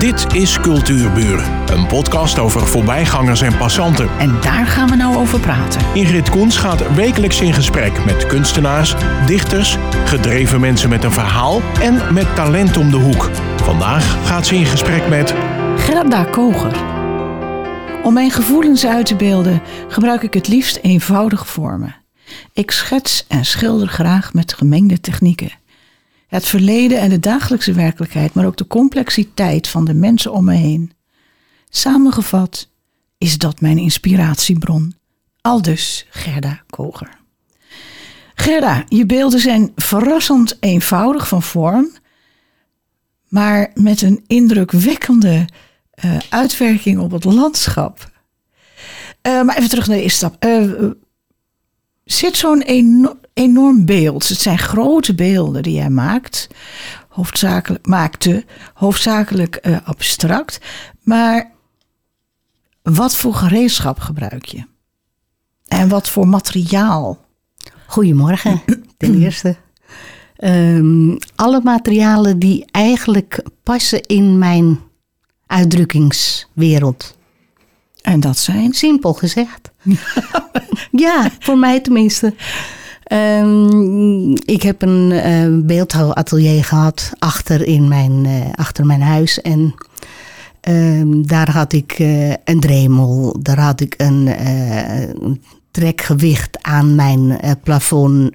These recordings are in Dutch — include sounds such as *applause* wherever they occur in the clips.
Dit is Cultuurburen, een podcast over voorbijgangers en passanten. En daar gaan we nou over praten. Ingrid Koens gaat wekelijks in gesprek met kunstenaars, dichters, gedreven mensen met een verhaal en met talent om de hoek. Vandaag gaat ze in gesprek met Gerda Koger. Om mijn gevoelens uit te beelden gebruik ik het liefst eenvoudige vormen. Ik schets en schilder graag met gemengde technieken. Het verleden en de dagelijkse werkelijkheid, maar ook de complexiteit van de mensen om me heen. Samengevat is dat mijn inspiratiebron. Aldus Gerda Koger. Gerda, je beelden zijn verrassend eenvoudig van vorm, maar met een indrukwekkende uh, uitwerking op het landschap. Uh, maar even terug naar de eerste stap. Uh, zit zo'n enorm, enorm beeld. Het zijn grote beelden die jij maakt. Hoofdzakelijk, maakte, hoofdzakelijk uh, abstract. Maar wat voor gereedschap gebruik je? En wat voor materiaal? Goedemorgen, ten *clears throat* eerste. Um, alle materialen die eigenlijk passen in mijn uitdrukkingswereld. En dat zijn? Simpel gezegd. *laughs* ja, voor mij tenminste. Um, ik heb een uh, beeldhouwatelier gehad achter, in mijn, uh, achter mijn huis. En um, daar had ik uh, een dremel, daar had ik een trekgewicht aan mijn plafond.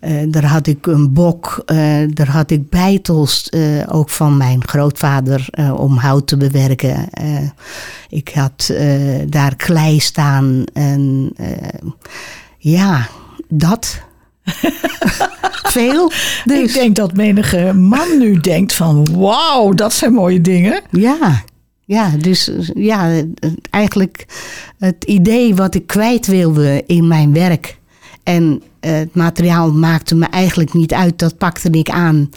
Uh, daar had ik een bok, uh, daar had ik bijtels, uh, ook van mijn grootvader, om hout te bewerken. ik had daar klei staan en ja, dat. *laughs* Veel. Dus. Ik denk dat menige man nu denkt van wauw, dat zijn mooie dingen. Ja, ja, dus ja, eigenlijk het idee wat ik kwijt wilde in mijn werk. En het materiaal maakte me eigenlijk niet uit, dat pakte ik aan.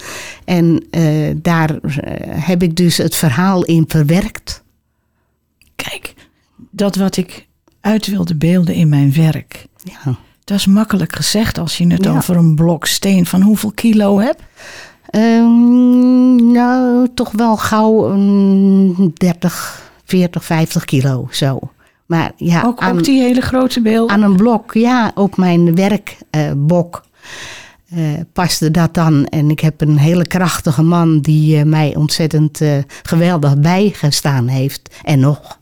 En uh, daar uh, heb ik dus het verhaal in verwerkt. Kijk, dat wat ik uit wilde beelden in mijn werk. Ja. Dat is makkelijk gezegd als je het ja. over een blok steen van hoeveel kilo hebt. Um, nou, toch wel gauw een 30, 40, 50 kilo zo. Maar ja, ook, aan, ook die hele grote beelden? Aan een blok, ja, op mijn werkbok uh, uh, paste dat dan. En ik heb een hele krachtige man die uh, mij ontzettend geweldig bijgestaan heeft. En nog.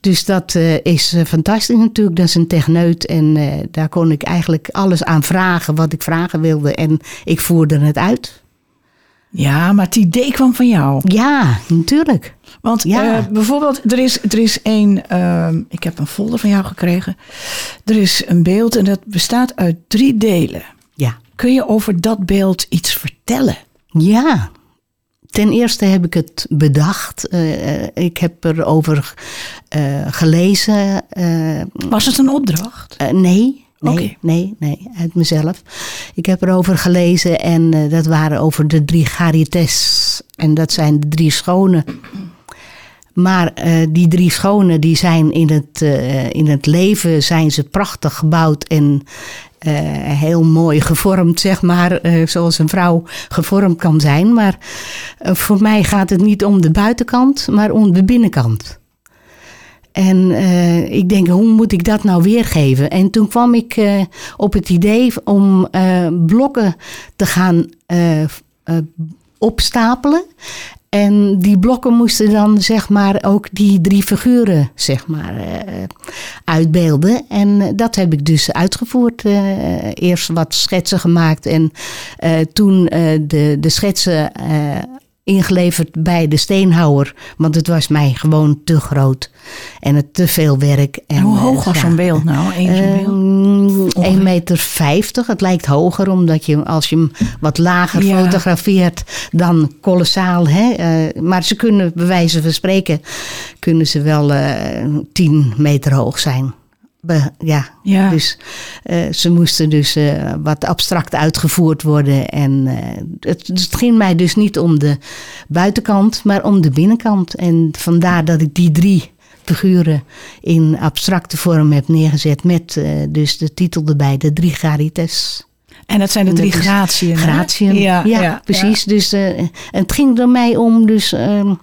Dus dat is fantastisch natuurlijk. Dat is een techneut. En daar kon ik eigenlijk alles aan vragen wat ik vragen wilde. En ik voerde het uit. Ja, maar het idee kwam van jou. Ja, natuurlijk. Want ja. uh, bijvoorbeeld, er is, er is een, uh, ik heb een folder van jou gekregen. Er is een beeld en dat bestaat uit drie delen. Ja. Kun je over dat beeld iets vertellen? Ja. Ten eerste heb ik het bedacht. Uh, ik heb erover gelezen. Was het een opdracht? nee. Nee, okay. nee, nee, uit mezelf. Ik heb erover gelezen en uh, dat waren over de drie charites. En dat zijn de drie schonen. Maar uh, die drie schonen die zijn in het, uh, in het leven zijn ze prachtig gebouwd en heel mooi gevormd, zeg maar. zoals een vrouw gevormd kan zijn. Maar voor mij gaat het niet om de buitenkant, maar om de binnenkant. En ik denk, hoe moet ik dat nou weergeven? En toen kwam ik op het idee om blokken te gaan opstapelen. En die blokken moesten dan zeg maar ook die drie figuren zeg maar uitbeelden. En dat heb ik dus uitgevoerd. eerst wat schetsen gemaakt en toen de, de schetsen ingeleverd bij de steenhouwer. Want het was mij gewoon te groot. En het te veel werk. En, hoe hoog was zo'n beeld nou? 1,50 meter. 50. Het lijkt hoger, omdat je als je hem wat lager ja. fotografeert, dan kolossaal. Hè? Uh, maar ze kunnen, bij wijze van spreken, kunnen ze wel uh, 10 meter hoog zijn. Be, ja. ja. dus uh, ze moesten dus uh, wat abstract uitgevoerd worden. En uh, het, het, ging mij dus niet om de buitenkant, maar om de binnenkant. En vandaar dat ik die drie figuren in abstracte vorm heb neergezet met dus de titel erbij, de drie charites. En dat zijn de drie hè? Gratiën, ja, precies. Dus eh, het ging er mij om dus... ehm,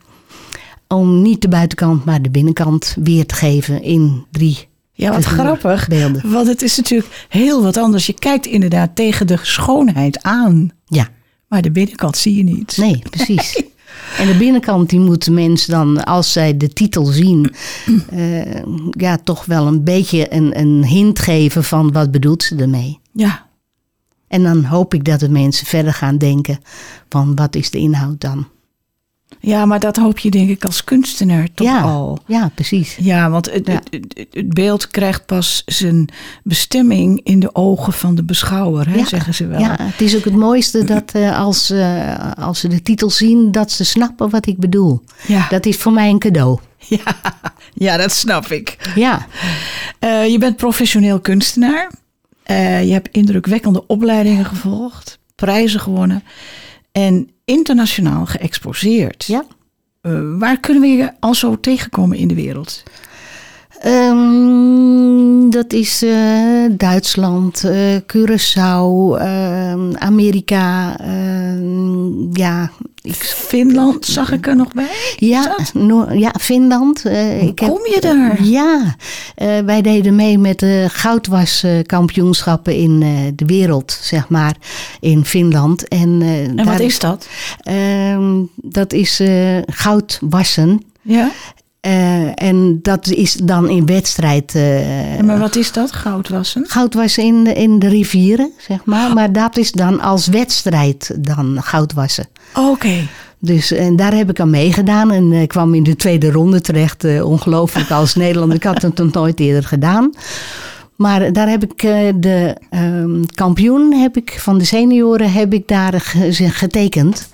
om niet de buitenkant, maar de binnenkant weer te geven in drie Ja, wat grappig. beelden. Want het is natuurlijk heel wat anders. Je kijkt inderdaad tegen de schoonheid aan. Ja, Maar de binnenkant zie je niet. nee, precies. En de binnenkant die moet de mens dan, als zij de titel zien, *clears throat* eh, ja, toch wel een beetje een, een hint geven van wat bedoelt ze ermee. Ja, En dan hoop ik dat de mensen verder gaan denken van wat is de inhoud dan. Ja, maar dat hoop je denk ik als kunstenaar toch ja, al. ja, precies. Ja, want het, Ja. Het, het, het beeld krijgt pas zijn bestemming in de ogen van de beschouwer, hè, Ja, zeggen ze wel. Ja, het is ook het mooiste dat eh, als, eh, als ze de titel zien, dat ze snappen wat ik bedoel. Ja. Dat is voor mij een cadeau. *laughs* Ja, ja, dat snap ik. Ja, Eh, je bent professioneel kunstenaar. Je hebt indrukwekkende opleidingen gevolgd, prijzen gewonnen en internationaal geëxposeerd. ja. Eh, waar kunnen we je al zo tegenkomen in de wereld? Ehm, dat is eh, Duitsland, eh, Curaçao, ehm, Amerika. ehm, ja, Finland zag ik er nog bij. ja, ja, Finland. Hoe ik heb- kom je daar? Ja, eh, wij deden mee met de goudwaskampioenschappen in eh, de wereld, zeg maar, in Finland. En, En daar- wat is dat? Ehm, dat is eh goudwassen. Ja? Eh, en dat is dan in wedstrijd. eh, maar wat is dat, goudwassen? goudwassen in, de- in de rivieren, zeg maar. Maar dat is dan als wedstrijd dan goudwassen. Oké. Dus en daar heb ik aan meegedaan en eh, kwam in de tweede ronde terecht. ongelooflijk als *laughs* Nederlander. Ik had het nog nooit eerder gedaan. Maar daar heb ik de ehm, kampioen heb ik, van de senioren heb ik daar ge- getekend.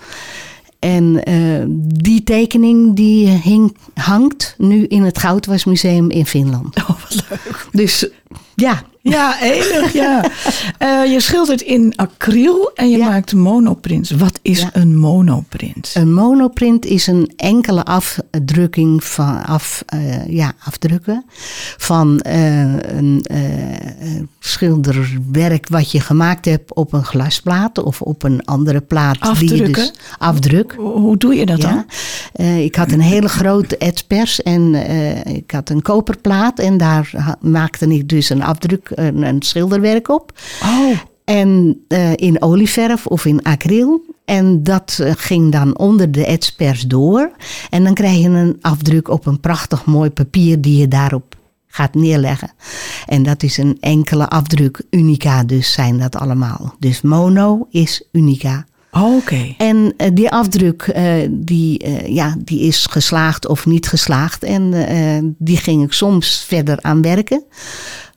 En eh, die tekening die hing, hangt nu in het Goudwasmuseum in Finland. Oh, wat leuk. Dus ja, Ja, enig, ja. Eh, je schildert in acryl en je Ja. maakt monoprints. Wat is Ja. een monoprint? Een monoprint is een enkele afdrukking van af, eh, ja, afdrukken van eh, een schilderwerk wat je gemaakt hebt op een glasplaat of op een andere plaat. Die je Afdrukken? dus afdruk. Hoe doe je dat Ja. dan? Ik had een hele grote etspers en ik had een koperplaat en daar maakte ik dus een afdruk, een, een schilderwerk op. Oh, En eh, in olieverf of in acryl. En dat eh, ging dan onder de etspers door. En dan krijg je een afdruk op een prachtig mooi papier die je daarop gaat neerleggen. En dat is een enkele afdruk. Unica dus zijn dat allemaal. Dus mono is unica. oké. En eh, die afdruk die, ja, die is geslaagd of niet geslaagd. En die ging ik soms verder aan werken.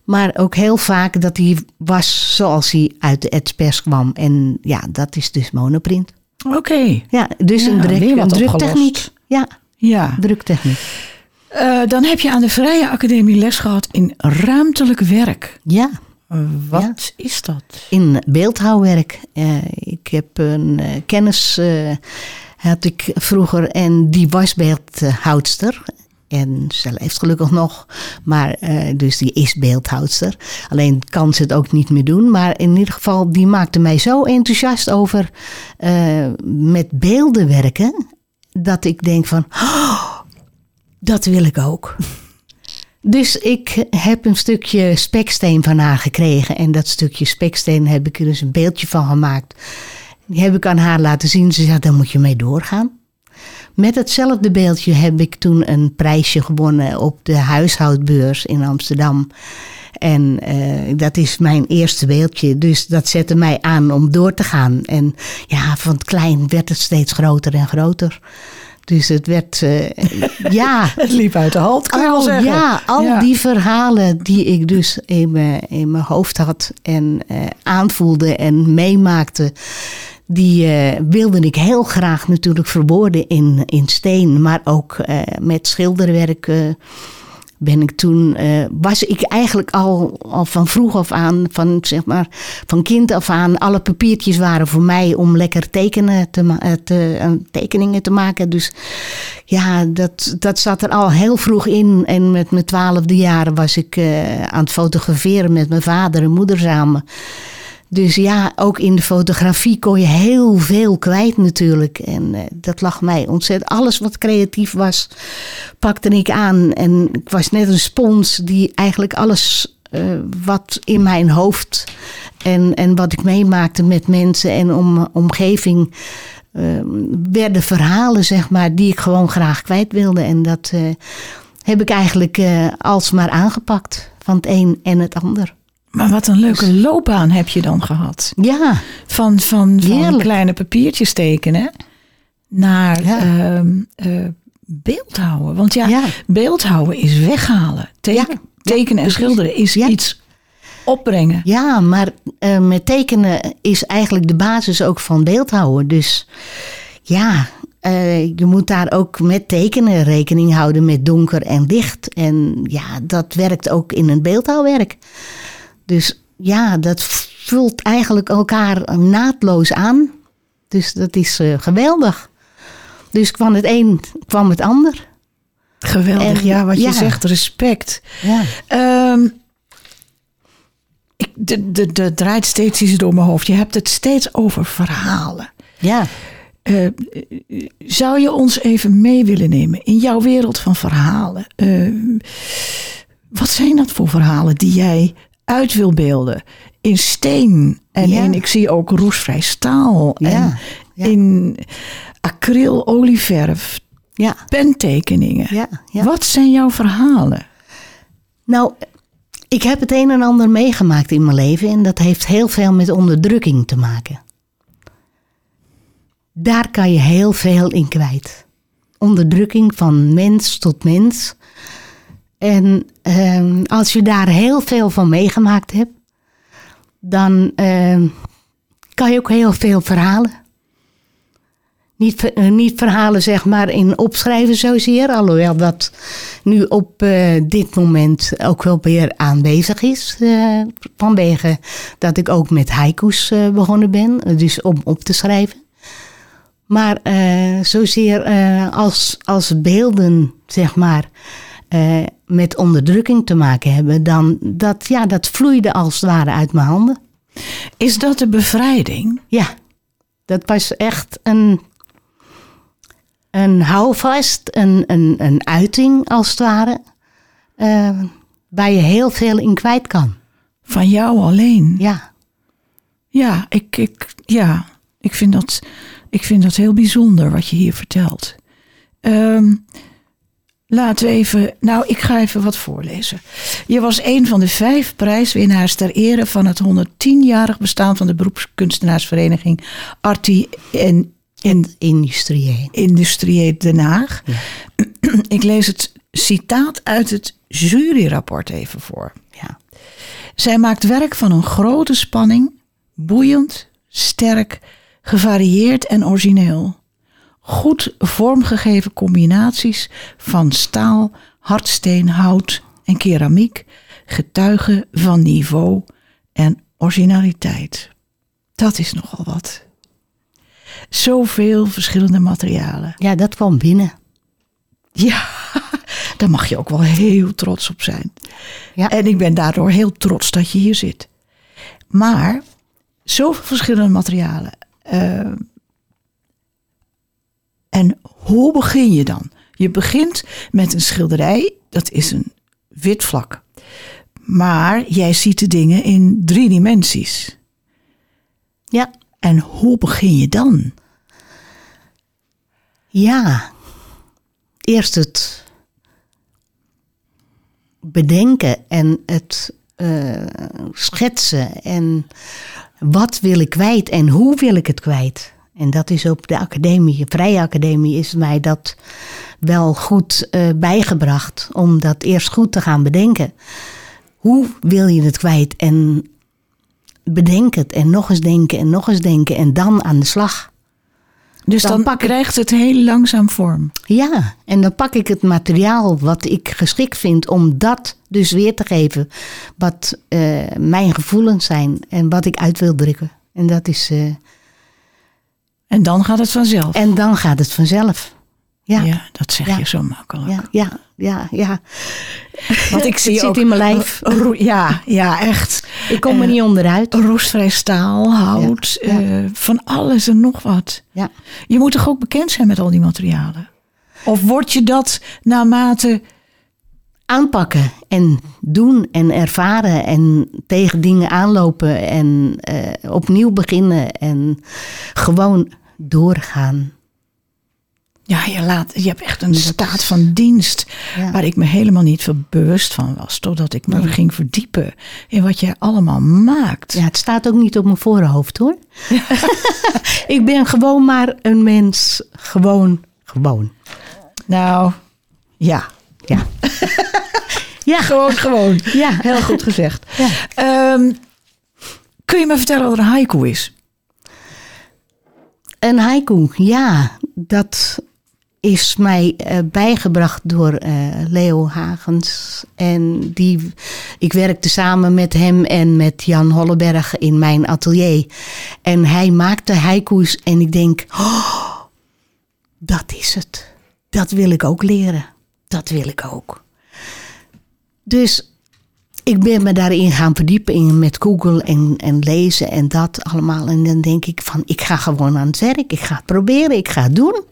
Maar ook heel vaak dat die was zoals die uit de etspers kwam. En ja, dat is dus monoprint. Oké. Ja, dus Ja, een, druk, druktechniek. Ja, Ja. druktechniek. Eh, dan heb je aan de Vrije Academie les gehad in ruimtelijk werk. Ja, wat is dat? in beeldhouwwerk. Eh, ik heb een eh, kennis, had ik vroeger, en die was beeldhoudster. En ze leeft gelukkig nog, maar eh, dus die is beeldhoudster. Alleen kan ze het ook niet meer doen. Maar in ieder geval, die maakte mij zo enthousiast over eh, met beelden werken. Dat ik denk van, "Oh, dat wil ik ook. *laughs* Dus ik heb een stukje speksteen van haar gekregen. En dat stukje speksteen heb ik er dus een beeldje van gemaakt. Die heb ik aan haar laten zien. Ze zei, daar moet je mee doorgaan. Met hetzelfde beeldje heb ik toen een prijsje gewonnen op de huishoudbeurs in Amsterdam. En eh, dat is mijn eerste beeldje. Dus dat zette mij aan om door te gaan. En ja, van het klein werd het steeds groter en groter. Dus het werd, eh, ja, *laughs* Het liep uit de hand, kan al, zeggen. Ja, al Ja. die verhalen die ik dus in mijn, in mijn hoofd had en eh, aanvoelde en meemaakte, die eh, wilde ik heel graag natuurlijk verwoorden in, in steen, maar ook eh, met schilderwerk. ben ik toen, eh, was ik eigenlijk al, al van vroeg af aan, van, zeg maar, van kind af aan, alle papiertjes waren voor mij om lekker tekenen te, te, tekeningen te maken. Dus ja, dat, dat zat er al heel vroeg in. En met mijn twaalfde jaren was ik aan het fotograferen met mijn vader en moeder samen. Dus ja, ook in de fotografie kon je heel veel kwijt natuurlijk. En eh, dat lag mij ontzettend. Alles wat creatief was, pakte ik aan. En ik was net een spons die eigenlijk alles eh, wat in mijn hoofd en, en wat ik meemaakte met mensen en om, omgeving. eh, werden verhalen, zeg maar, die ik gewoon graag kwijt wilde. En dat eh, heb ik eigenlijk alsmaar aangepakt. Van het een en het ander. Maar wat een leuke loopbaan heb je dan gehad. Ja, Van, van, van Heerlijk. kleine papiertjes tekenen naar Ja. ehm, eh, beeldhouden. Want ja, Ja. beeldhouden is weghalen. Teken- Ja. Tekenen en schilderen is iets opbrengen. Ja, maar eh, met tekenen is eigenlijk de basis ook van beeldhouden. Dus ja, eh, je moet daar ook met tekenen rekening houden met donker en licht. En ja, dat werkt ook in een beeldhouwwerk. Dus ja, dat vult eigenlijk elkaar naadloos aan. Dus dat is eh, geweldig. Dus kwam het een, kwam het ander. Geweldig, En- ja, wat je zegt, respect. Ja. Ehm, ik, de, de, de draait steeds iets door mijn hoofd. Je hebt het steeds over verhalen. Ja. Eh, zou je ons even mee willen nemen in jouw wereld van verhalen? Eh, wat zijn dat voor verhalen die jij uit wil beelden? In steen en Ja. in, ik zie ook roestvrij staal Ja, en ja. in acryl, olieverf, Ja. pentekeningen. Wat zijn jouw verhalen? Nou, ik heb het een en ander meegemaakt in mijn leven en dat heeft heel veel met onderdrukking te maken. Daar kan je heel veel in kwijt. Onderdrukking van mens tot mens. En ehm, als je daar heel veel van meegemaakt hebt, dan ehm, kan je ook heel veel verhalen. Niet, eh, niet verhalen zeg maar in opschrijven zozeer, alhoewel dat nu op eh, dit moment ook wel weer aanwezig is. eh, vanwege dat ik ook met haiku's begonnen ben, dus om op te schrijven. Maar zozeer als, als beelden, zeg maar, eh, met onderdrukking te maken hebben, dan dat, ja, dat vloeide als het ware uit mijn handen. Is dat de bevrijding? Ja, dat was echt een, een houvast, een, een, een uiting als het ware, eh, waar je heel veel in kwijt kan. Van jou alleen? Ja, Ja, ik, ik, ja, ik, vind, dat, ik vind dat heel bijzonder wat je hier vertelt. Ehm, laten we even. Nou, ik ga even wat voorlezen. Je was een van de vijf prijswinnaars ter ere van het 110-jarig bestaan van de beroepskunstenaarsvereniging Arti en industrieel. Industrie Den Haag. *clears throat* Ik lees het citaat uit het juryrapport even voor. Ja. Zij maakt werk van een grote spanning, boeiend, sterk, gevarieerd en origineel. Goed vormgegeven combinaties van staal, hardsteen, hout en keramiek getuigen van niveau en originaliteit. Dat is nogal wat. Zoveel verschillende materialen. ja, dat kwam binnen. Ja, *laughs* daar mag je ook wel heel trots op zijn. Ja. En ik ben daardoor heel trots dat je hier zit. Maar zoveel verschillende materialen. eh, en hoe begin je dan? Je begint met een schilderij, dat is een wit vlak. Maar jij ziet de dingen in drie dimensies. Ja, En hoe begin je dan? ja. Eerst het bedenken en het eh, schetsen en wat wil ik kwijt en hoe wil ik het kwijt. En dat is op de academie, de Vrije Academie, is mij dat wel goed eh, bijgebracht om dat eerst goed te gaan bedenken. Hoe wil je het kwijt en bedenk het en nog eens denken en nog eens denken en dan aan de slag. Dus Dan dan, pak ik- krijgt het heel langzaam vorm. Ja, en dan pak ik het materiaal wat ik geschikt vind om dat dus weer te geven. Wat eh, mijn gevoelens zijn en wat ik uit wil drukken. En dat is. eh, En dan gaat het vanzelf. en dan gaat het vanzelf. Ja, Ja, ja, dat zeg Ja. je zo makkelijk. ja, ja, ja. Want ik *laughs* zie het zit ook, in mijn lijf. Ja, ja, echt. Ik kom er Eh, niet onderuit. Roestvrij staal, hout, Ja, eh, van alles en nog wat. Ja. Je moet toch ook bekend zijn met al die materialen? Of word je dat naarmate... Aanpakken en doen en ervaren en tegen dingen aanlopen en eh, opnieuw beginnen en gewoon doorgaan. Ja, je, laat, je hebt echt een staat van dienst Ja. waar ik me helemaal niet veel bewust van was. Totdat ik me ging verdiepen in wat jij allemaal maakt. Ja, het staat ook niet op mijn voorhoofd hoor. *laughs* ik ben gewoon maar een mens. Gewoon, gewoon. Nou, ja. Ja. *laughs* ja, Gewoon, gewoon. ja. Heel goed gezegd. Ja. Ehm, kun je me vertellen wat een haiku is? Een haiku, ja, dat is mij eh, bijgebracht door eh, Leo Hagens. En die, ik werkte samen met hem en met Jan Holleberg in mijn atelier. En hij maakte haiku's en ik denk, oh, dat is het. Dat wil ik ook leren. Dat wil ik ook. Dus ik ben me daarin gaan verdiepen met Google en, en lezen en dat allemaal. En dan denk ik van, ik ga gewoon aan het werk. Ik ga proberen, ik ga het doen.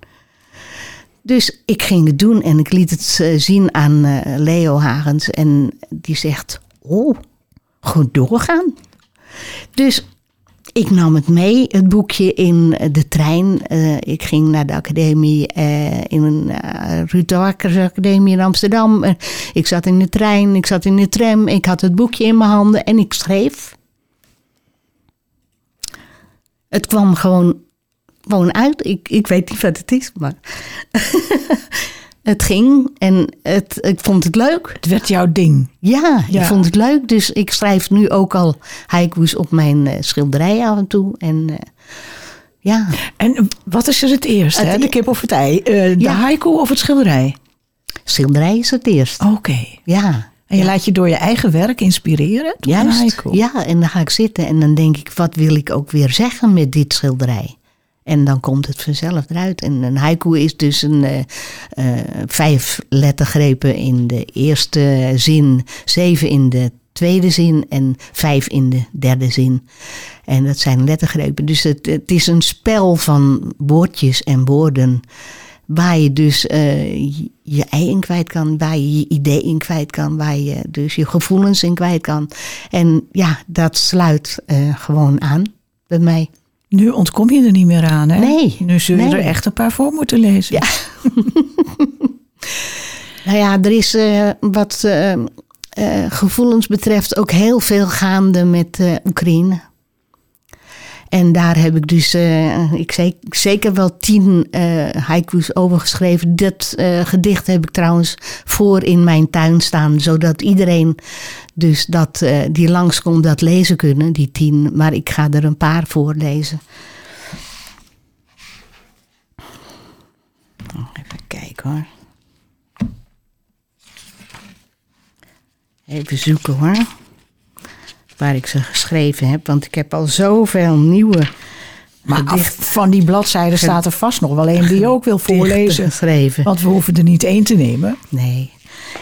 Dus ik ging het doen en ik liet het eh, zien aan eh, Leo Hagens. En die zegt, oh, goed doorgaan. Dus ik nam het mee, het boekje, in de trein. Eh, ik ging naar de academie, eh, in een uh, Ruud Academie in Amsterdam. Ik zat in de trein, ik zat in de tram, ik had het boekje in mijn handen en ik schreef. Het kwam gewoon, gewoon uit. Ik, ik weet niet wat het is, maar *laughs* het ging en het, ik vond het leuk. Het werd jouw ding. Ja, Ja. ik vond het leuk. Dus ik schrijf nu ook al haiku's op mijn eh, schilderij af en toe. En eh, ja, En wat is er het eerst? Het hè? De e- kip of het ei? Eh, de Ja. haiku of het schilderij? schilderij is het eerst. Oké. Ja, En je laat je door je eigen werk inspireren? haiku? Ja, en dan ga ik zitten en dan denk ik, wat wil ik ook weer zeggen met dit schilderij? En dan komt het vanzelf eruit. En een haiku is dus een eh, eh, vijf lettergrepen in de eerste zin, zeven in de tweede zin en vijf in de derde zin. En dat zijn lettergrepen. Dus het, het is een spel van woordjes en woorden. Waar je dus eh, je- ei in kwijt kan, waar je je idee in kwijt kan, waar je dus je gevoelens in kwijt kan. En ja, dat sluit gewoon aan bij mij. Nu ontkom je er niet meer aan, hè? Nee, Nu zul je nee. er echt een paar voor moeten lezen. Ja. *laughs* Nou ja, er is eh, wat eh, eh, gevoelens betreft ook heel veel gaande met Oekraïne. En daar heb ik dus, eh, ik zeg, zeker wel tien eh haiku's over geschreven. Dat eh, gedicht heb ik trouwens voor in mijn tuin staan. Zodat iedereen dus dat, die langskomt dat lezen kunnen, die tien. Maar ik ga er een paar voorlezen. Even kijken hoor. Even zoeken hoor. Waar ik ze geschreven heb. Want ik heb al zoveel nieuwe Maar af van die bladzijden staat er vast nog wel een die je ook wil *laughs* voorlezen. geschreven. Want we hoeven er niet één te nemen. Nee.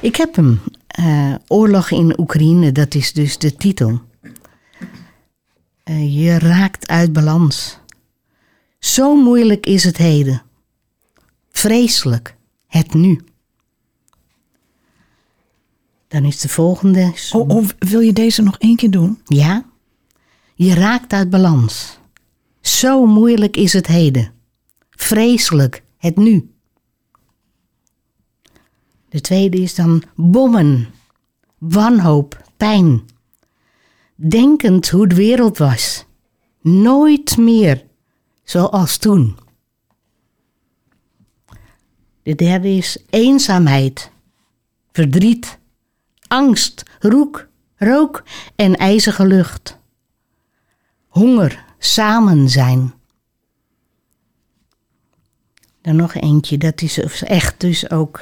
Ik heb hem. eh, Oorlog in Oekraïne, dat is dus de titel. Eh, je raakt uit balans. Zo moeilijk is het heden. Vreselijk. Het nu. Dan is de volgende. Oh, oh, wil je deze nog één keer doen? Ja? Je raakt uit balans. Zo moeilijk is het heden. Vreselijk, het nu. De tweede is dan bommen, wanhoop, pijn. Denkend hoe de wereld was. Nooit meer zoals toen. De derde is eenzaamheid, verdriet, angst, roek, rook en ijzige lucht. Honger, samen zijn. Dan nog eentje, dat is echt dus ook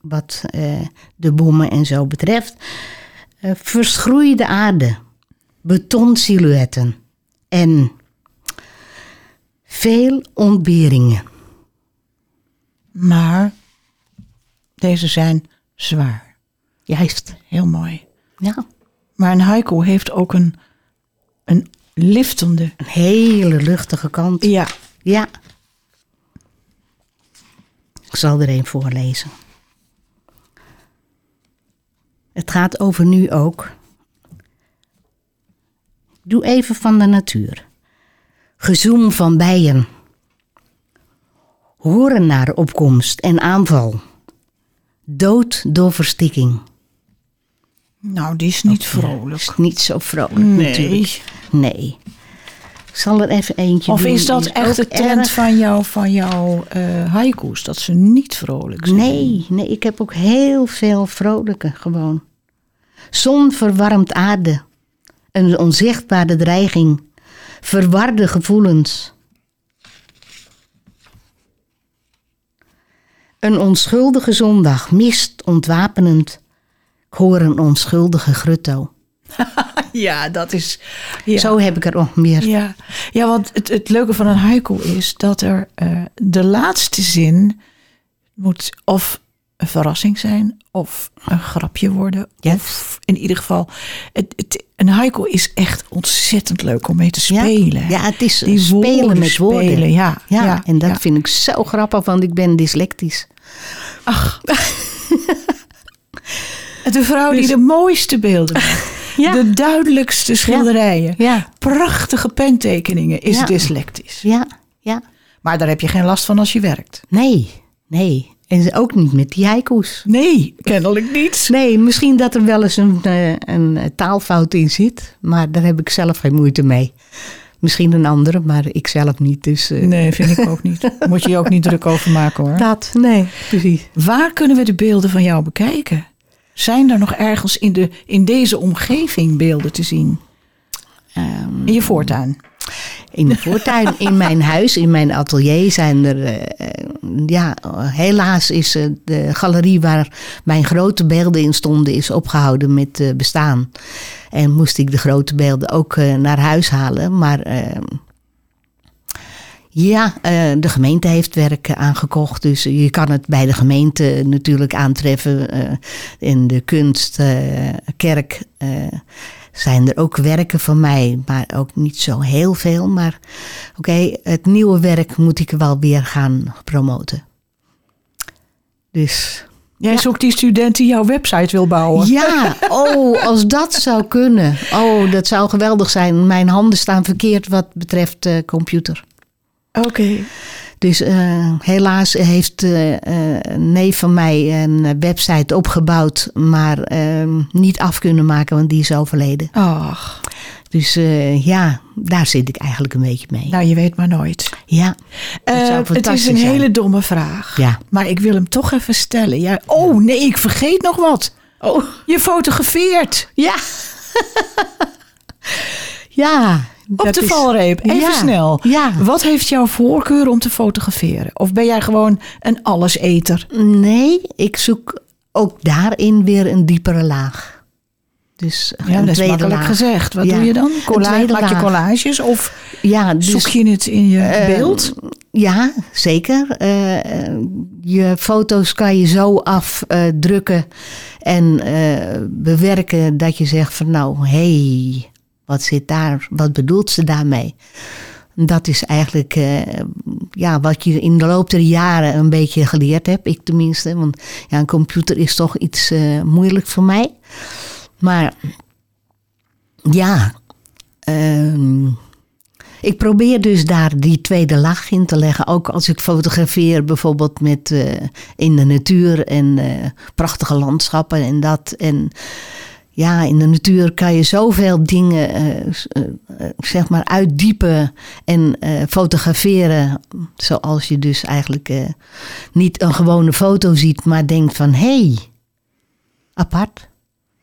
wat eh, de bommen en zo betreft. Eh, verschroeide aarde, betonsilhouetten en veel ontberingen. Maar deze zijn zwaar. Juist, Heel mooi. ja. Maar een haiku heeft ook een een liftende. Een hele luchtige kant. Ja. Ja. Ik zal er een voorlezen. Het gaat over nu ook. Doe even van de natuur. Gezoem van bijen. Horen naar opkomst en aanval. Dood door verstikking. Nou, die is niet vrolijk. Is niet zo vrolijk Nee. natuurlijk. Nee. Ik zal er even eentje Of doen. is dat echt de trend erg- van jouw van jou, eh, haiku's? Dat ze niet vrolijk zijn? Nee, nee, ik heb ook heel veel vrolijke gewoon. Zon verwarmt aarde. Een onzichtbare dreiging. Verwarde gevoelens. Een onschuldige zondag, mist ontwapenend. Een onschuldige grutto. *laughs* Ja, dat is... Ja. Zo heb ik er nog meer. Ja, ja want het, het leuke van een haiku is dat er eh, de laatste zin moet of een verrassing zijn of een grapje worden. Ja. Of in ieder geval, het, het, een haiku is echt ontzettend leuk om mee te spelen. ja, het is Die spelen woorden met woorden. spelen, ja, Ja, ja, en dat vind ik zo grappig, want ik ben dyslectisch. Ach. *laughs* De vrouw die Dus- de mooiste beelden maakt. *laughs* Ja. De duidelijkste schilderijen. Ja, Prachtige pentekeningen is dyslectisch. ja, ja. Maar daar heb je geen last van als je werkt. Nee, nee. En ook niet met die haiku's. Nee, kennelijk niet. *laughs* Nee, misschien dat er wel eens een, eh, een taalfout in zit. Maar daar heb ik zelf geen moeite mee. Misschien een andere, maar ik zelf niet. Dus eh, Nee, vind ik *laughs* ook niet. Moet je je ook niet druk over maken hoor. dat, nee, precies. Waar kunnen we de beelden van jou bekijken? Zijn er nog ergens in, de, in deze omgeving beelden te zien? Ehm, In je voortuin? in de voortuin, in mijn huis, in mijn atelier zijn er... eh, eh, ja, helaas is de galerie waar mijn grote beelden in stonden... is opgehouden met eh, bestaan. En moest ik de grote beelden ook naar huis halen. Maar ehm, ja, eh, de gemeente heeft werk eh, aangekocht. Dus je kan het bij de gemeente natuurlijk aantreffen. eh, in de kunstkerk zijn er ook werken van mij. Maar ook niet zo heel veel. Maar oké, het nieuwe werk moet ik wel weer gaan promoten. Dus Jij zoekt die student die jouw website wil bouwen. ja, oh, als dat zou kunnen. Oh, dat zou geweldig zijn. Mijn handen staan verkeerd wat betreft computer. Oké. Dus eh, helaas heeft eh, een neef van mij een website opgebouwd, maar eh, niet af kunnen maken, want die is overleden. Ach, Dus ja, daar zit ik eigenlijk een beetje mee. nou je weet maar nooit. Ja, het is een zijn. hele domme vraag. Ja. Maar ik wil hem toch even stellen. Ja, oh nee, ik vergeet nog wat. Oh, Je fotografeert ja. *laughs* ja. Op dat de is- valreep. Even Ja, snel. Ja. Wat heeft jouw voorkeur om te fotograferen? Of ben jij gewoon een alleseter? Nee, ik zoek ook daarin weer een diepere laag. Dus Ja, een dat is tweede makkelijk laag. gezegd. Wat Ja, doe je dan? maak je collages of Ja, dus, zoek je het in je eh, beeld? Ja, zeker. Eh, eh, je foto's kan je zo afdrukken en bewerken dat je zegt van nou, hé, hey, wat zit daar, wat bedoelt ze daarmee? Dat is eigenlijk eh, ja, wat je in de loop der jaren een beetje geleerd hebt, ik tenminste. Want ja, een computer is toch iets eh, moeilijk voor mij. Maar ja, ehm, ik probeer dus daar die tweede laag in te leggen. Ook als ik fotografeer, bijvoorbeeld met, eh, in de natuur en prachtige landschappen en dat. En ja, in de natuur kan je zoveel dingen eh, eh, eh, zeg maar uitdiepen en fotograferen. Zoals je dus eigenlijk niet een gewone foto ziet, maar denkt van hé, hey, apart.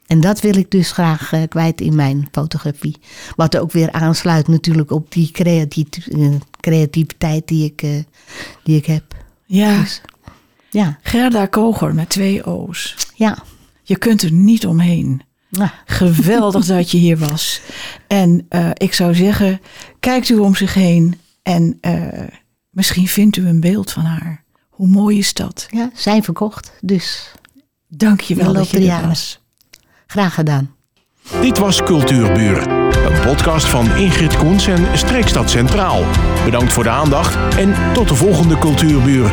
En dat wil ik dus graag kwijt in mijn fotografie. Wat ook weer aansluit natuurlijk op die creativiteit die ik, die ik heb. Ja, Dus, ja, Gerda Koger met twee O's. ja. Je kunt er niet omheen. Nou, Geweldig *laughs* dat je hier was. En eh, ik zou zeggen, kijkt u om zich heen en eh, misschien vindt u een beeld van haar. Hoe mooi is dat? ja, zijn verkocht. Dus Dank je wel dat je er was. graag gedaan. Dit was Cultuurburen. Een podcast van Ingrid Koens en Streekstad Centraal. Bedankt voor de aandacht en tot de volgende Cultuurburen.